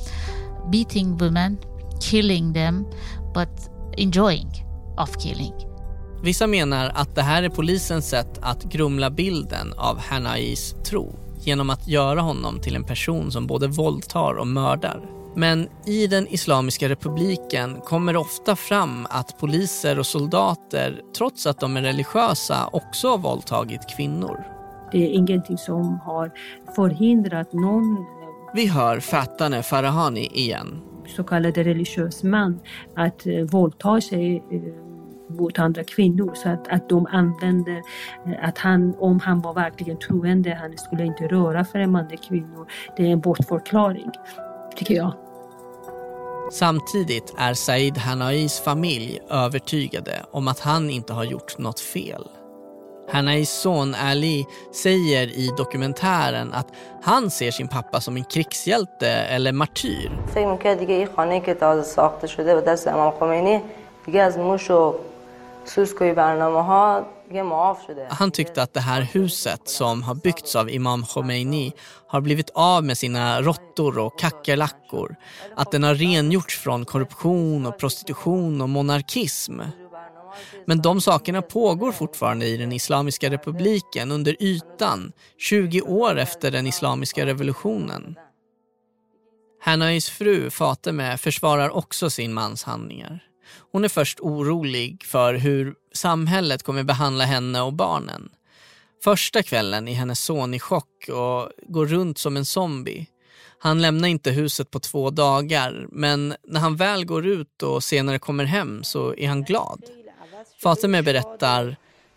beating women, killing them, but enjoying of killing. Vissa menar att det här är polisens sätt att grumla bilden av Hanais tro genom att göra honom till en person som både våldtar och mördar. Men i den Islamiska republiken kommer det ofta fram att poliser och soldater, trots att de är religiösa, också har våldtagit kvinnor. Det är ingenting som har förhindrat någon Vi hör Fatane Farahani igen. så kallad religiös man att eh, våldta sig eh, mot andra kvinnor. Så att, att de använde eh, att han, om han var verkligen troende, han skulle inte röra främmande kvinnor. Det är en bortförklaring, tycker jag. Samtidigt är Said Hanais familj övertygade om att han inte har gjort något fel. Hanais son Ali säger i dokumentären att han ser sin pappa som en krigshjälte eller martyr. Han tyckte att det här huset som har byggts av Imam Khomeini har blivit av med sina råttor och kackerlackor. Att den har rengjorts från korruption och prostitution och monarkism. Men de sakerna pågår fortfarande i den Islamiska republiken under ytan 20 år efter den Islamiska revolutionen. Hanais fru Fatemeh försvarar också sin mans handlingar. Hon är först orolig för hur samhället kommer behandla henne och barnen. Första kvällen är hennes son i chock och går runt som en zombie. Han lämnar inte huset på två dagar men när han väl går ut och senare kommer hem så är han glad. Fatime berättar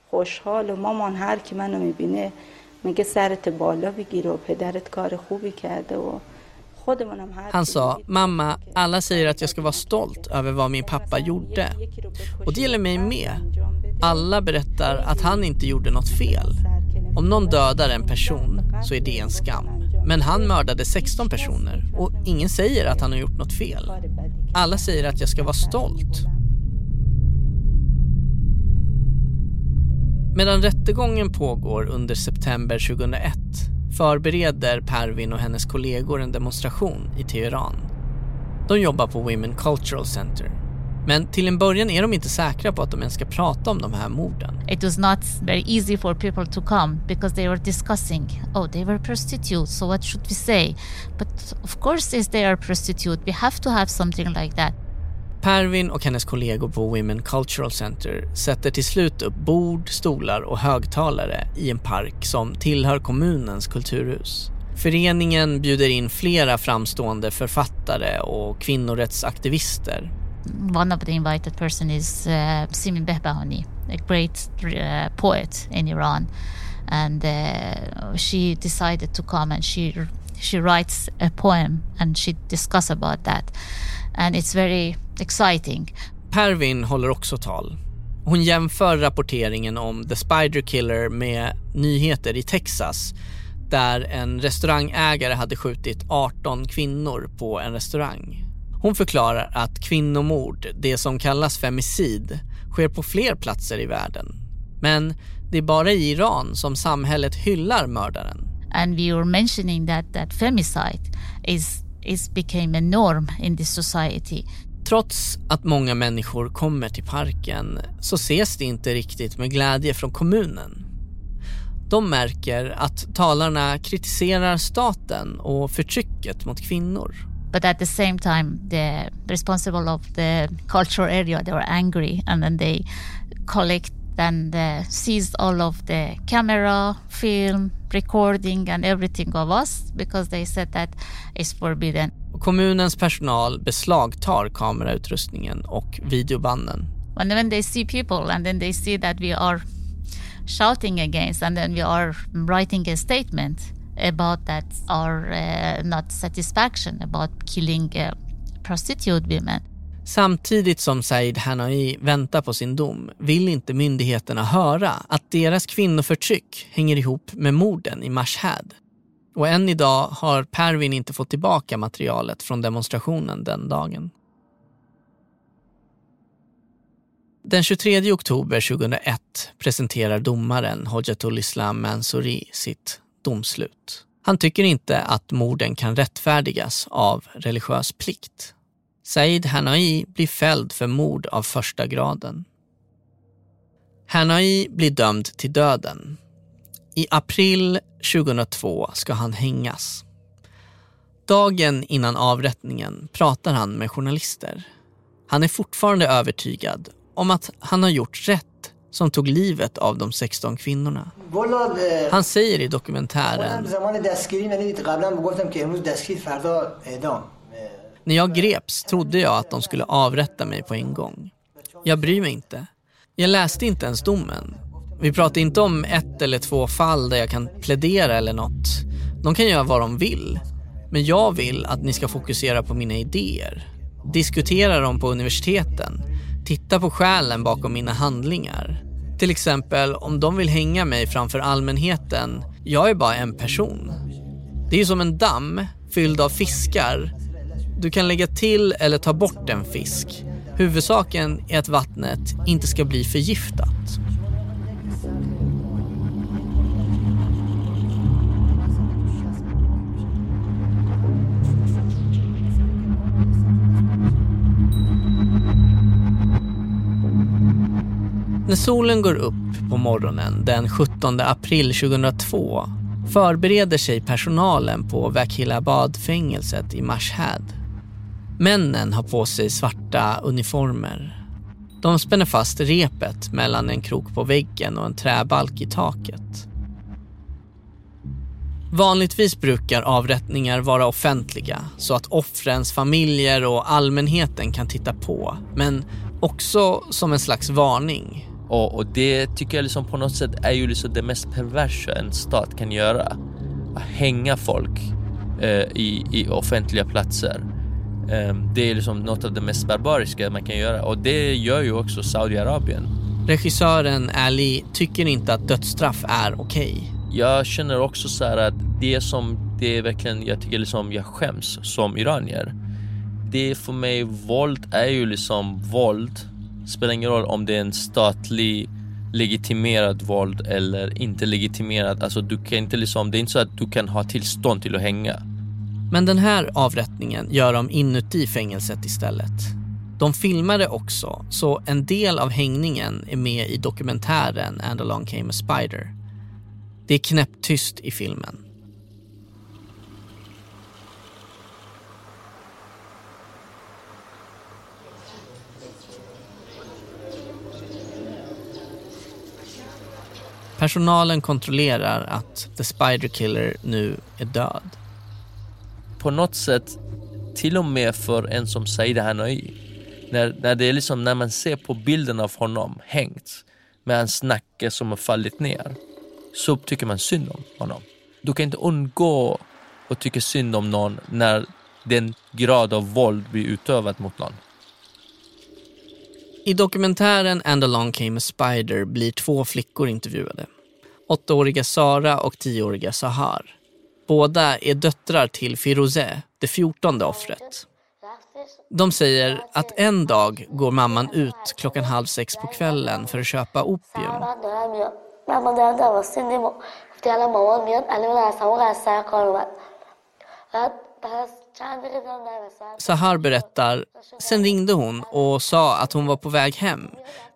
خوشحال و مامان هر کی منو میبینه میگه سرت بالا بگیر و پدرت کار خوبی کرده و خودمونم هر han sa, mamma, alla säger att jag ska vara stolt över vad min pappa gjorde. Och det gäller mig med. Alla berättar att han inte gjorde något fel. Om någon dödar en person så är det en skam. Men han mördade 16 personer och ingen säger att han har gjort något fel. Alla säger att jag ska vara stolt. Medan rättegången pågår under september 2001 förbereder Pervin och hennes kollegor en demonstration i Teheran. De jobbar på Women Cultural Center. Men till en början är de inte säkra på att de ens ska prata om de här morden. It was not very easy for people to come because they were discussing, oh, they were prostitutes, so what should we say? But of course, if they are prostitute, we have to have something like that. Pervin och hennes kollegor på Women Cultural Center sätter till slut upp bord, stolar och högtalare i en park som tillhör kommunens kulturhus. Föreningen bjuder in flera framstående författare och kvinnorättsaktivister. One of the invited person is eh, uh, Simin Behbahani, a great uh, poet in Iran, and uh, she decided to come and she she writes a poem and she discuss about that, and it's very exciting. Pervin håller också tal. Hon jämför rapporteringen om The Spider Killer med nyheter i Texas där en restaurangägare hade skjutit 18 kvinnor på en restaurang. Hon förklarar att kvinnomord, det som kallas femicid, sker på fler platser i världen. Men det är bara i Iran som samhället hyllar mördaren. And we were mentioning that that femicide is is became a norm in this society. Trots att många människor kommer till parken så ses det inte riktigt med glädje från kommunen. De märker att talarna kritiserar staten och förtrycket mot kvinnor. But at the same time, the responsible of the cultural area, they were angry and then they collect and uh, seized all of the camera, film, recording and everything of us because they said that it's forbidden. Kommunens personal beslagtar kamerautrustningen och videobanden. And when they see people and then they see that we are shouting against and then we are writing a statement about that our uh, not satisfaction about killing uh, prostitute women. Samtidigt som Said Hanoi väntar på sin dom vill inte myndigheterna höra att deras kvinnoförtryck hänger ihop med morden i Mashhad. Och än idag har Pervin inte fått tillbaka materialet från demonstrationen den dagen. Den 23 oktober 2001 presenterar domaren Hojatul Islam Mansouri sitt domslut. Han tycker inte att morden kan rättfärdigas av religiös plikt. Said Hanai blir fälld för mord av första graden. Hanai blir dömd till döden. I april 2002 ska han hängas. Dagen innan avrättningen pratar han med journalister. Han är fortfarande övertygad om att han har gjort rätt som tog livet av de 16 kvinnorna. Han säger i dokumentären när jag greps trodde jag att de skulle avrätta mig på en gång. Jag bryr mig inte. Jag läste inte ens domen. Vi pratar inte om ett eller två fall där jag kan plädera eller något. De kan göra vad de vill. Men jag vill att ni ska fokusera på mina idéer. Diskutera dem på universiteten. Titta på skälen bakom mina handlingar. Till exempel om de vill hänga mig framför allmänheten. Jag är bara en person. Det är som en damm fylld av fiskar du kan lägga till eller ta bort en fisk. Huvudsaken är att vattnet inte ska bli förgiftat. När solen går upp på morgonen den 17 april 2002 förbereder sig personalen på Wakhilabad-fängelset i Mashhad Männen har på sig svarta uniformer. De spänner fast repet mellan en krok på väggen och en träbalk i taket. Vanligtvis brukar avrättningar vara offentliga så att offrens familjer och allmänheten kan titta på. Men också som en slags varning. Och, och det tycker jag liksom på något sätt är ju liksom det mest perversa en stat kan göra. Att hänga folk eh, i, i offentliga platser. Ehm, det är liksom något av det mest barbariska man kan göra och det gör ju också Saudiarabien. Regissören Ali tycker inte att dödsstraff är okej. Okay. Jag känner också så här att det som det är verkligen, jag tycker liksom jag skäms som iranier. Det för mig, våld är ju liksom våld. Spelar ingen roll om det är en statlig legitimerad våld eller inte legitimerad. Alltså du kan inte liksom, det är inte så att du kan ha tillstånd till att hänga. Men den här avrättningen gör de inuti fängelset istället. De filmar det också, så en del av hängningen är med i dokumentären And along came a spider. Det är knäpptyst i filmen. Personalen kontrollerar att The Spider Killer nu är död på något sätt, till och med för en som Saida Hanoi, när, när, det är liksom, när man ser på bilden av honom hängt med hans nacke som har fallit ner, så tycker man synd om honom. Du kan inte undgå att tycka synd om någon när den grad av våld blir utövat mot någon. I dokumentären And along came a spider blir två flickor intervjuade. Åttaåriga Sara och tioåriga Sahar. Båda är döttrar till Firouzeh, det fjortonde offret. De säger att en dag går mamman ut klockan halv sex på kvällen för att köpa opium. Sahar berättar, sen ringde hon och sa att hon var på väg hem.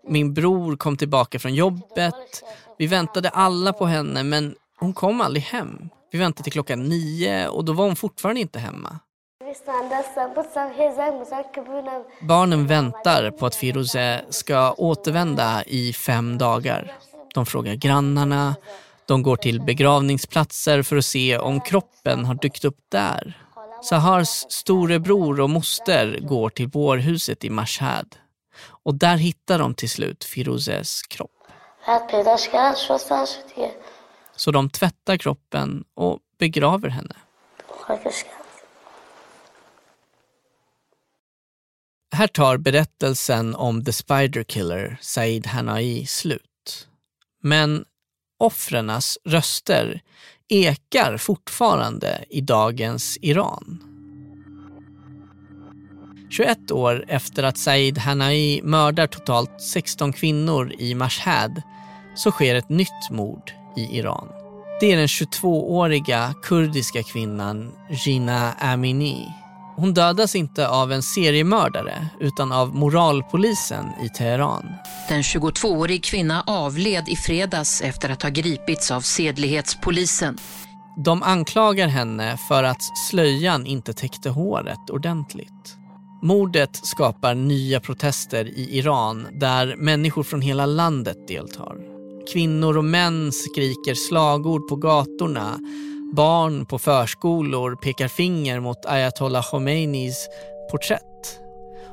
Min bror kom tillbaka från jobbet. Vi väntade alla på henne men hon kom aldrig hem. Vi väntade till klockan nio och då var hon fortfarande inte hemma. Barnen väntar på att Firoze ska återvända i fem dagar. De frågar grannarna, de går till begravningsplatser för att se om kroppen har dykt upp där. Sahars storebror och moster går till bårhuset i Mashhad. Och där hittar de till slut Firozes kropp. Så de tvättar kroppen och begraver henne. Här tar berättelsen om The Spider Killer, Said Hanai, slut. Men offrenas röster ekar fortfarande i dagens Iran. 21 år efter att Said Hanai mördar totalt 16 kvinnor i Mashhad så sker ett nytt mord i Iran. Det är den 22-åriga kurdiska kvinnan Gina Amini. Hon dödas inte av en seriemördare utan av moralpolisen i Teheran. Den 22-årig kvinna avled i fredags efter att ha gripits av sedlighetspolisen. De anklagar henne för att slöjan inte täckte håret ordentligt. Mordet skapar nya protester i Iran där människor från hela landet deltar. Kvinnor och män skriker slagord på gatorna. Barn på förskolor pekar finger mot ayatollah Khomeinis porträtt.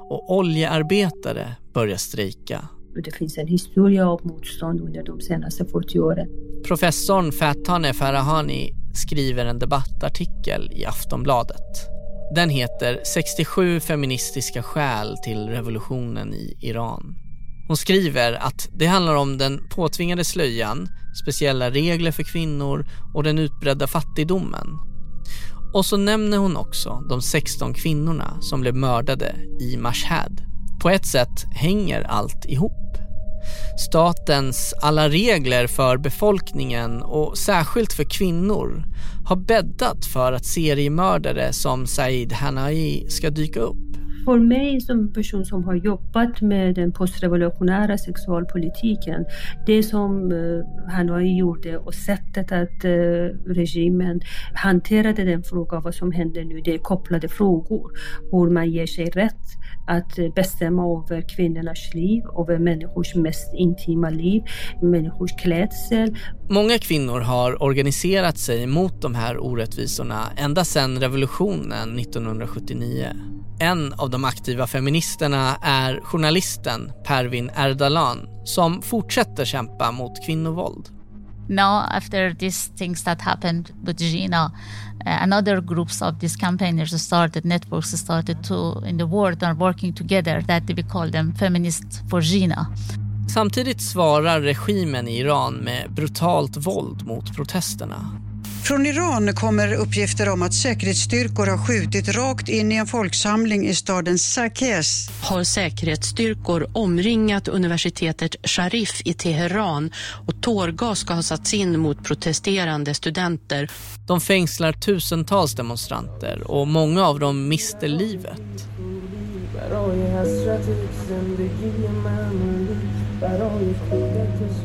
Och oljearbetare börjar strejka. Det finns en historia av motstånd under de senaste 40 åren. Professorn Fatane Farahani skriver en debattartikel i Aftonbladet. Den heter 67 feministiska skäl till revolutionen i Iran. Hon skriver att det handlar om den påtvingade slöjan, speciella regler för kvinnor och den utbredda fattigdomen. Och så nämner hon också de 16 kvinnorna som blev mördade i Mashhad. På ett sätt hänger allt ihop. Statens alla regler för befolkningen och särskilt för kvinnor har bäddat för att seriemördare som Said Hanai ska dyka upp. För mig som person som har jobbat med den postrevolutionära sexualpolitiken, det som eh, Hanoi gjorde och sättet att eh, regimen hanterade den frågan, vad som händer nu, det är kopplade frågor. Hur man ger sig rätt att bestämma över kvinnornas liv, över människors mest intima liv, människors klädsel. Många kvinnor har organiserat sig mot de här orättvisorna ända sedan revolutionen 1979. En av de aktiva feministerna är journalisten Pervin Erdalan som fortsätter kämpa mot kvinnovåld. Now, after these things that happened with Gina, Eh, and other groups of these campaigners started, networks started to in the world are working together that we call them feminists for Gina. Samtidigt svarar regimen i Iran med brutalt våld mot protesterna. Från Iran kommer uppgifter om att säkerhetsstyrkor har skjutit rakt in i en folksamling i staden Sarkes. Har säkerhetsstyrkor omringat universitetet Sharif i Teheran och tårgas ska ha satts in mot protesterande studenter. De fängslar tusentals demonstranter och många av dem mister livet.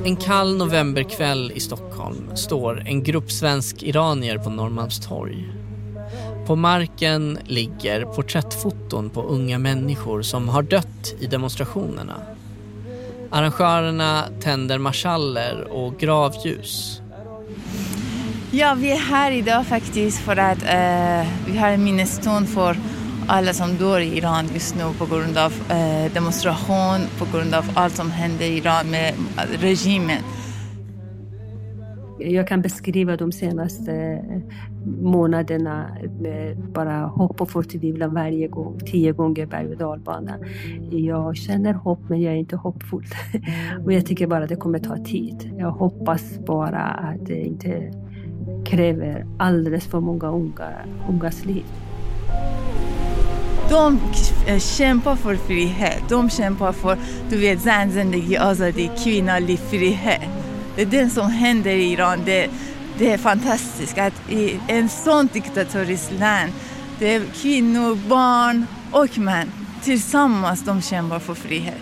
En kall novemberkväll i Stockholm står en grupp svensk-iranier på Norrmalmstorg. På marken ligger porträttfoton på unga människor som har dött i demonstrationerna. Arrangörerna tänder marschaller och gravljus. Ja, vi är här idag faktiskt för att uh, vi har en minnesstund för alla som dör i Iran just nu på grund av eh, demonstration, på grund av allt som händer i Iran med regimen. Jag kan beskriva de senaste eh, månaderna med bara hopp och förtvivlan varje gång, tio gånger berg och dalbana. Jag känner hopp men jag är inte hoppfull. [LAUGHS] och jag tycker bara det kommer ta tid. Jag hoppas bara att det inte kräver alldeles för många unga, ungas liv. De eh, kämpar för frihet. De kämpar för, du vet, zanzendegi, azadi, kvinnlig frihet. Det är det som händer i Iran. Det, det är fantastiskt att i en sån diktatorisk land Det är kvinnor, barn och män. Tillsammans de kämpar för frihet.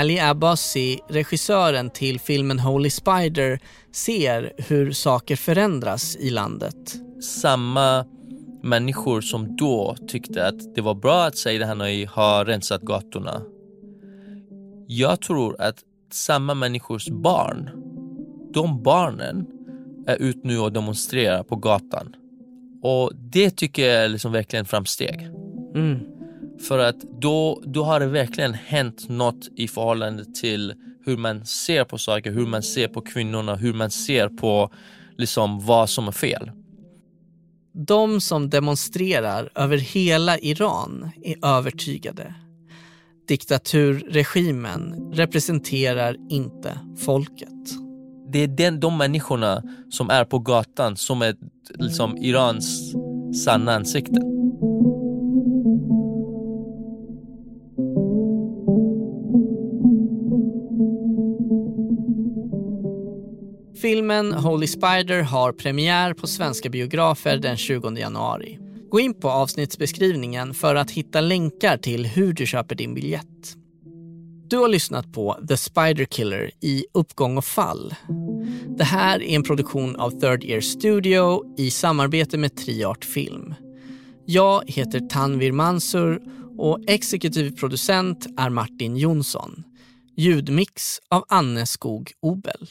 Ali Abbasi, regissören till filmen Holy Spider, ser hur saker förändras i landet. Samma människor som då tyckte att det var bra att Said har rensat gatorna. Jag tror att samma människors barn, de barnen är ute nu och demonstrerar på gatan. Och det tycker jag är liksom verkligen framsteg. Mm. För att då, då har det verkligen hänt något i förhållande till hur man ser på saker, hur man ser på kvinnorna, hur man ser på liksom vad som är fel. De som demonstrerar över hela Iran är övertygade. Diktaturregimen representerar inte folket. Det är den, de människorna som är på gatan som är liksom Irans sanna ansikte. Filmen Holy Spider har premiär på svenska biografer den 20 januari. Gå in på avsnittsbeskrivningen för att hitta länkar till hur du köper din biljett. Du har lyssnat på The Spider Killer i Uppgång och fall. Det här är en produktion av Third Year Studio i samarbete med Triart Film. Jag heter Tanvir Mansur och exekutiv producent är Martin Jonsson. Ljudmix av Anne Skog Obel.